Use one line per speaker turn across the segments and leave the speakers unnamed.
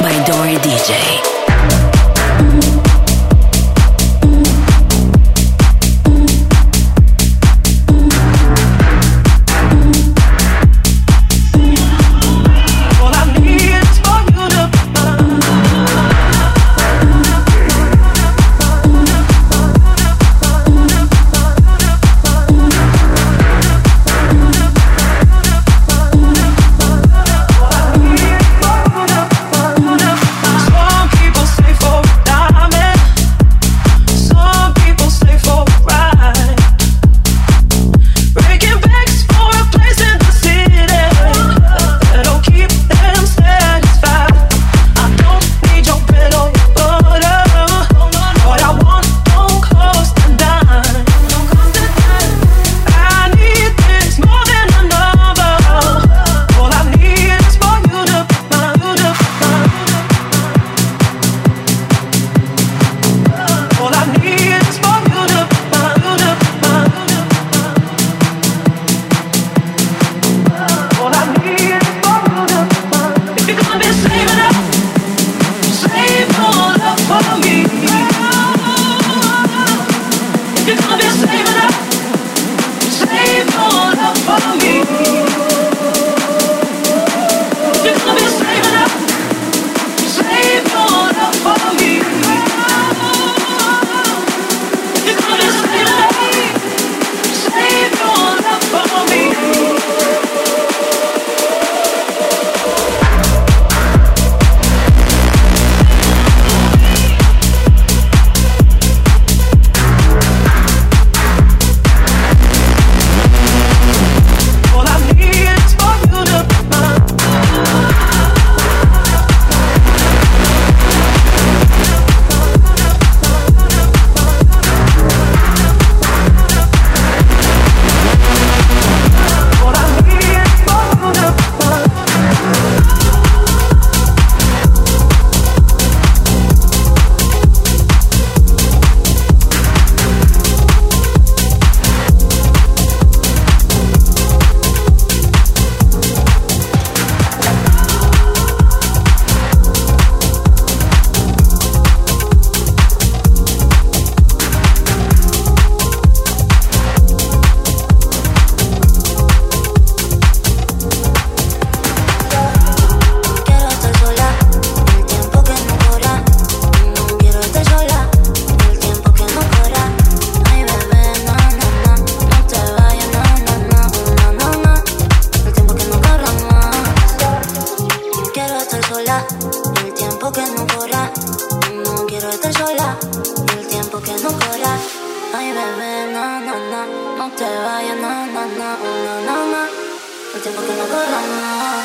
by Dori DJ.
que no corra. No quiero estar sola. El tiempo que no corra. Ay, bebé, na, na, na. No te vayas, na, na, na, oh, na, na, na. El tiempo que no corra, na.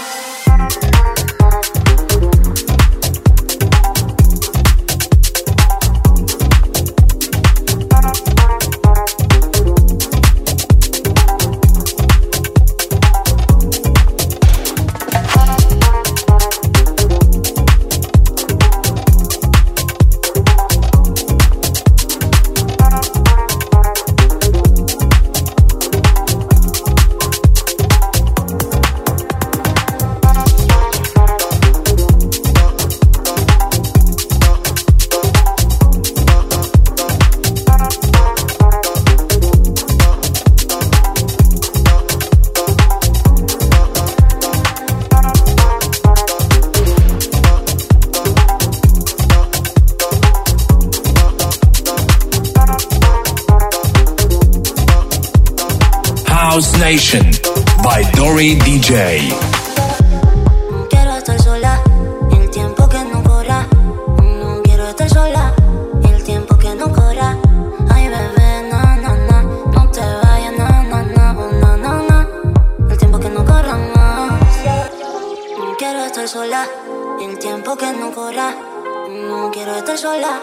Nation by Dory DJ.
Quiero estar sola el tiempo que no corra. No quiero estar sola el tiempo que no corra. Ay, bebé, na, na, na. No te vayas, na, na, na, na, na, na. El tiempo que no corra más. No quiero estar sola el tiempo que no corra. No quiero estar sola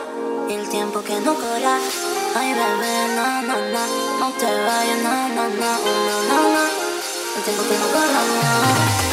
el tiempo que no corra. Ay, bebé, na, na, na, no te vayas, na, na, na, na, na, na. El tiempo que no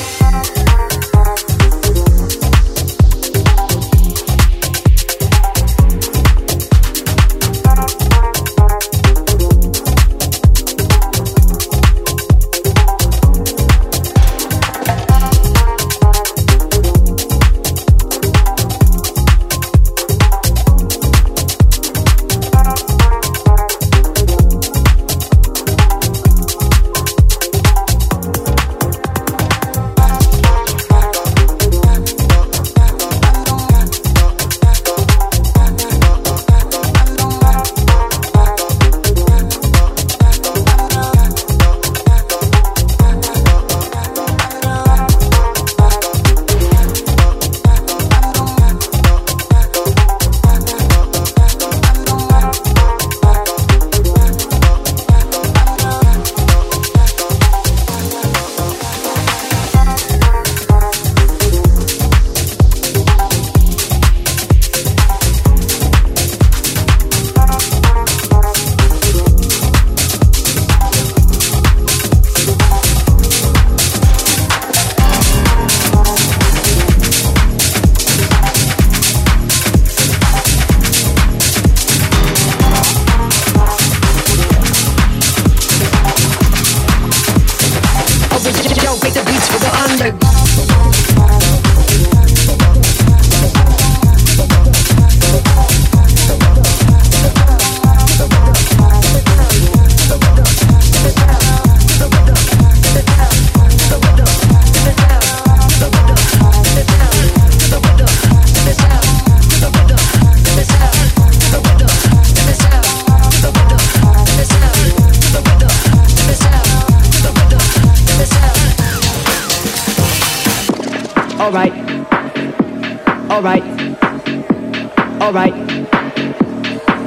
Alright.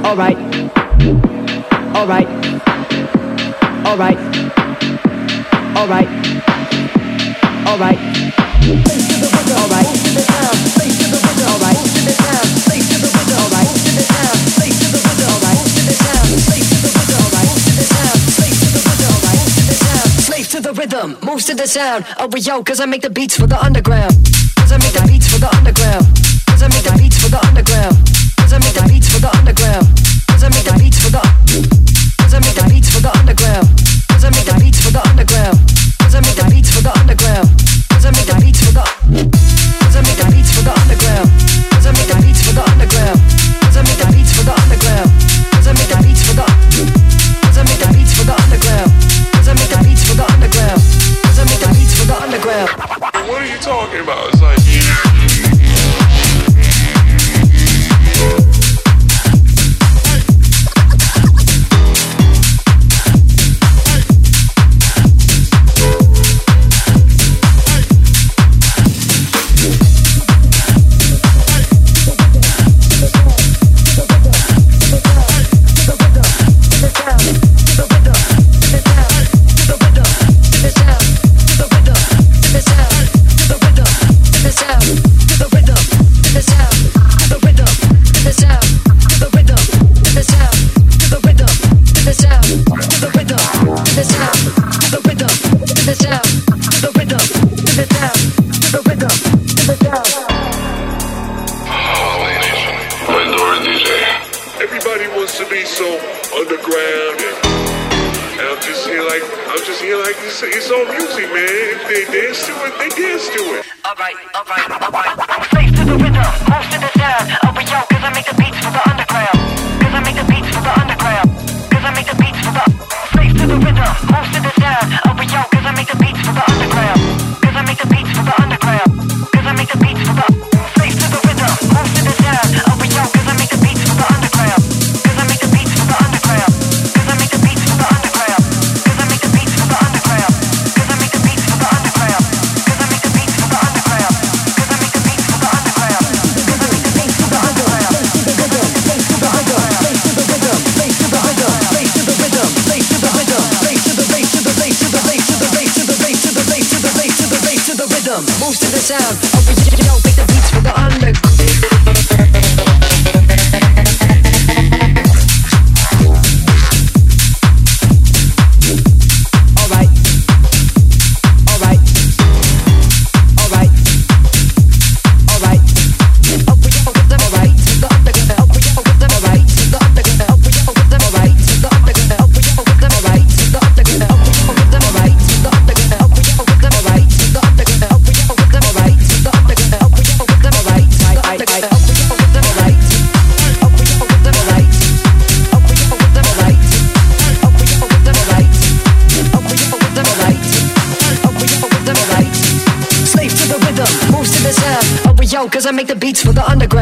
Alright. Alright. Alright. Alright. To the rhythm, moves to the sound. Oh, yo, cause I make the beats for the underground. Cause I make the beats for the underground. Cause I make the beats cause I make the beats for the underground.